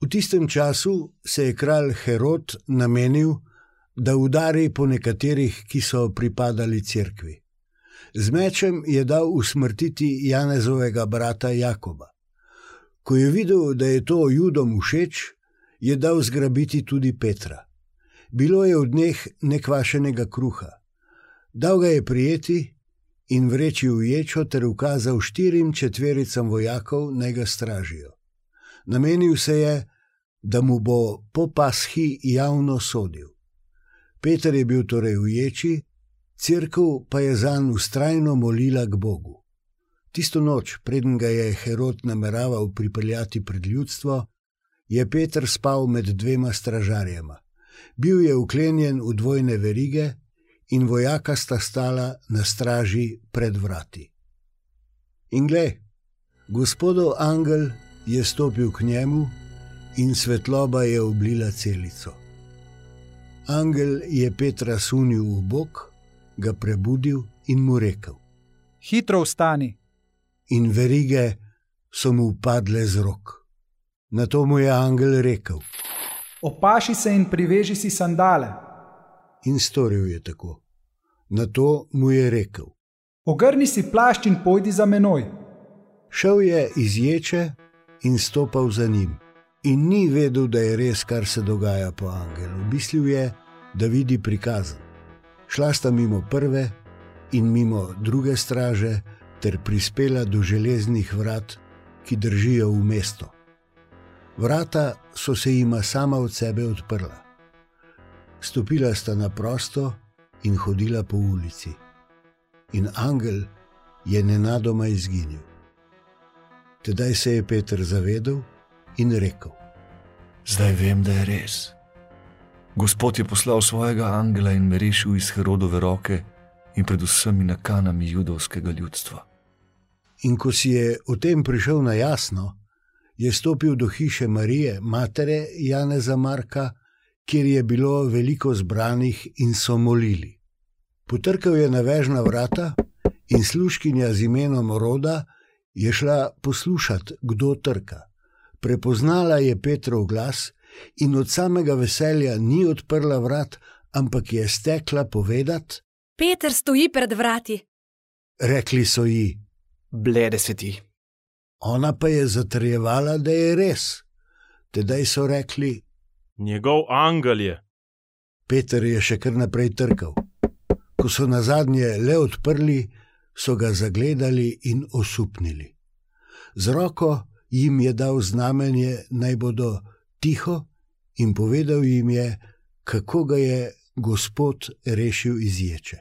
V tistem času se je kralj Herod namenil, da udari po nekaterih, ki so pripadali cerkvi. Z mečem je dal usmrtiti Janezovega brata Jakoba. Ko je videl, da je to judom všeč, je dal zgrabiti tudi Petra. Bilo je v dneh nekvašenega kruha. Dal ga je prijeti in vreči v ječo ter ukazal štirim četvericam vojakov, naj ga stražijo. Namenil se je, da mu bo po pashi javno sodil. Peter je bil torej v ječi, crkva pa je za njim ustrajno molila k Bogu. Tisto noč, preden ga je Herod nameraval pripeljati pred ljudstvo, je Peter spal med dvema stražarjema. Bil je uklenjen v dvojne verige in vojaka sta stala na straži pred vrati. In gle, gospodov angel je stopil k njemu in svetloba je oblila celico. Angel je Petra sunil v bok, ga prebudil in mu rekel: Hitro vstani. In verige so mu padle z rok. Na to mu je angel rekel: Opaši se in priveži si sandale. In storil je tako. Na to mu je rekel: Ogrni si plašč in pojdi za menoj. Šel je iz ječe in stopal za njim in ni vedel, da je res, kar se dogaja po angelu. Mislil je, da vidi prikazan. Šla sta mimo prve in mimo druge straže, ter prispela do železnih vrat, ki držijo v mesto. Vrata so se jima sama od sebe odprla. Stopila sta na prosto in hodila po ulici. In angel je nenadoma izginil. Tedaj se je Peter zavedel, in rekel: Zdaj vem, da je res. Gospod je poslal svojega angela in me rešil iz Herodove roke in pred vsemi nakanami judovskega ljudstva. In ko si je o tem prišel na jasno, je stopil do hiše Marije, matere Janeza Marka, kjer je bilo veliko zbranih in so molili. Potrkal je na vežna vrata in služkinja z imenom Roda je šla poslušati, kdo trka. Prepoznala je Petrov glas in od samega veselja ni odprla vrat, ampak je stekla povedati: Peter stoji pred vrati. Rekli so ji: Blede se ti. Ona pa je zatrjevala, da je res. Tedaj so rekli: Njegov angel je. Peter je še kar naprej trkal. Ko so na zadnje le odprli, so ga zagledali in osupnili. Z roko jim je dal znamenje, naj bodo tiho, in povedal jim je, kako ga je Gospod rešil iz ječe.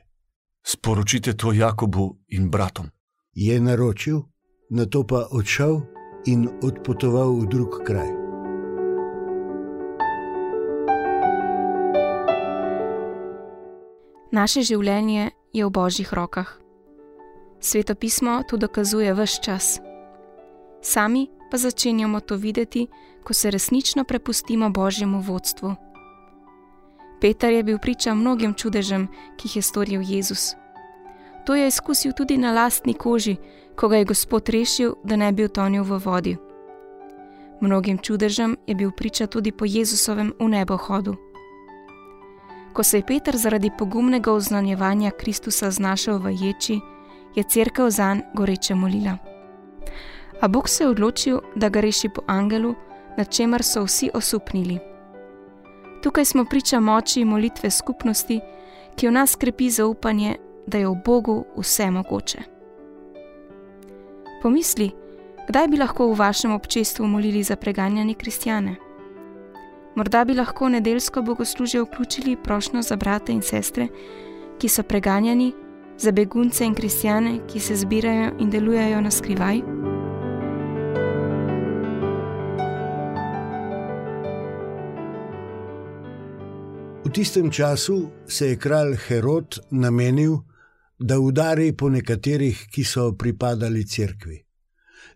Sporočite to Jakobu in bratom. Je naročil, na to pa odšel in odpotoval v drug kraj. Naše življenje je v božjih rokah. Sveto pismo to dokazuje vse čas. Sami pa začenjamo to videti, ko se resnično prepustimo Božjemu vodstvu. Peter je bil priča mnogim čudežem, ki jih je storil Jezus. To je izkusil tudi na lastni koži, ko ga je Gospod rešil, da ne bi utonil v vodi. Mnogim čudežem je bil priča tudi po Jezusovem v nebo hodu. Ko se je Peter zaradi pogumnega oznanjevanja Kristusa znašel v ječi, je crkva za njega goreče molila. A Bog se je odločil, da ga reši po angelu, na čemer so vsi osupnili. Tukaj smo priča moči molitve skupnosti, ki v nas krepi zaupanje, da je v Bogu vse mogoče. Pomisli, kdaj bi lahko v vašem občestvu molili za preganjanje kristjane? Morda bi lahko nedeljsko bogoslužje vključili prošlo za brate in sestre, ki so preganjani, za begunce in kristjane, ki se zbirajo in delujejo na skrivaj. V tistem času se je kralj Herod namenil, da udari po nekaterih, ki so pripadali cerkvi.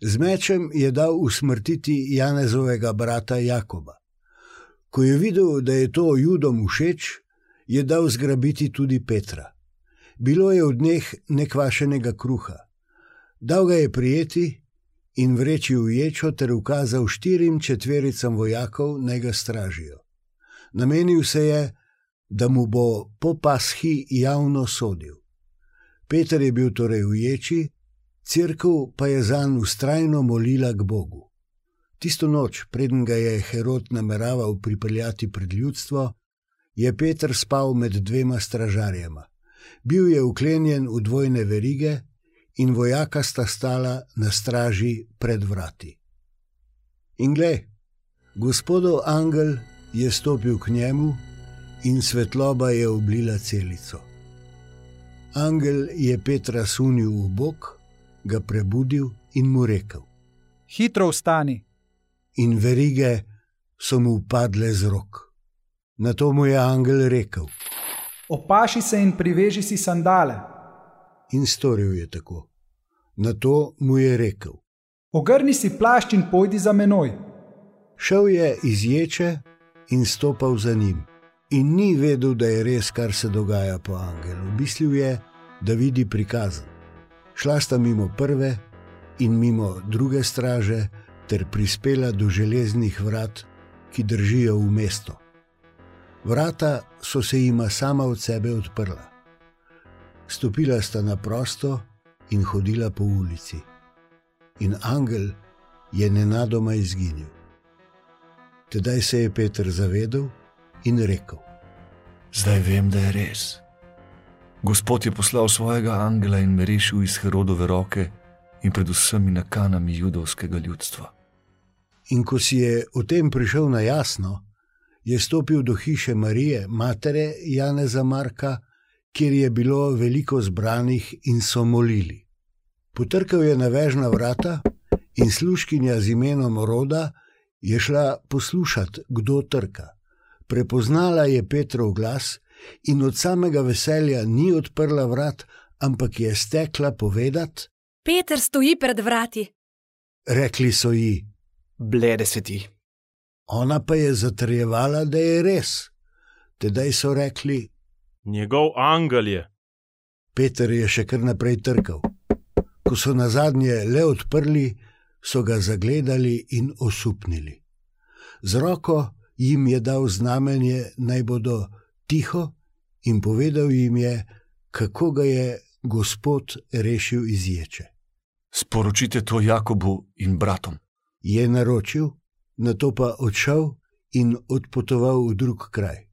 Z mečem je dal usmrtiti Janezovega brata Jakoba. Ko je videl, da je to judom všeč, je dal zgrabiti tudi Petra. Bilo je v dneh nekvašenega kruha. Dal ga je prijeti in vreči v ječo ter ukazal štirim četvericam vojakov, naj ga stražijo. Namenil se je, da mu bo po pashi javno sodil. Peter je bil torej v ječi, crkva pa je zanj ustrajno molila k Bogu. Tisto noč, preden ga je Herod nameraval pripeljati pred ljudstvo, je Peter spal med dvema stražarjema. Bil je uklenjen v dvojne verige in vojaka sta stala na straži pred vrati. In glej, gospodov angel je stopil k njemu in svetloba je oblila celico. Angel je Petra sunil v bok, ga prebudil in mu rekel: Hitro vstani. In verige so mu padle z rok. Na to mu je angel rekel: Opaši se in priveži si sandale. In storil je tako. Na to mu je rekel: Ogrni si plašč in pojdi za menoj. Šel je iz ječe in stopal za njim. In ni vedel, da je res, kar se dogaja po angelu. Mislil je, da vidi prikazan. Šla sta mimo prve in mimo druge straže, ter prispela do železnih vrat, ki držijo v mesto. Vrata so se jima sama od sebe odprla. Stopila sta na prosto in hodila po ulici. In angel je nenadoma izginil. Tedaj se je Peter zavedel in rekel: Zdaj vem, da je res. Gospod je poslal svojega angela in me rešil iz Herodove roke in pred vsemi nakanami judovskega ljudstva. In ko si je o tem prišel na jasno, je stopil do hiše Marije, matere Janeza Marka, kjer je bilo veliko zbranih in so molili. Potrkal je na vežna vrata in sluškinja z imenom Roda je šla poslušati, kdo trka. Prepoznala je Petrov glas in od samega veselja ni odprla vrat, ampak je stekla povedati: Peter stoji pred vrati. Rekli so ji: Blede se ti. Ona pa je zatrjevala, da je res. Tedaj so rekli: Njegov angel je. Peter je še kar naprej trkal. Ko so na zadnje le odprli, so ga zagledali in osupnili. Z roko jim je dal znamenje, naj bodo tiho, in povedal jim je, kako ga je Gospod rešil iz ječe. Sporočite to Jakobu in bratom. Je naročil, na to pa odšel in odpotoval v drug kraj.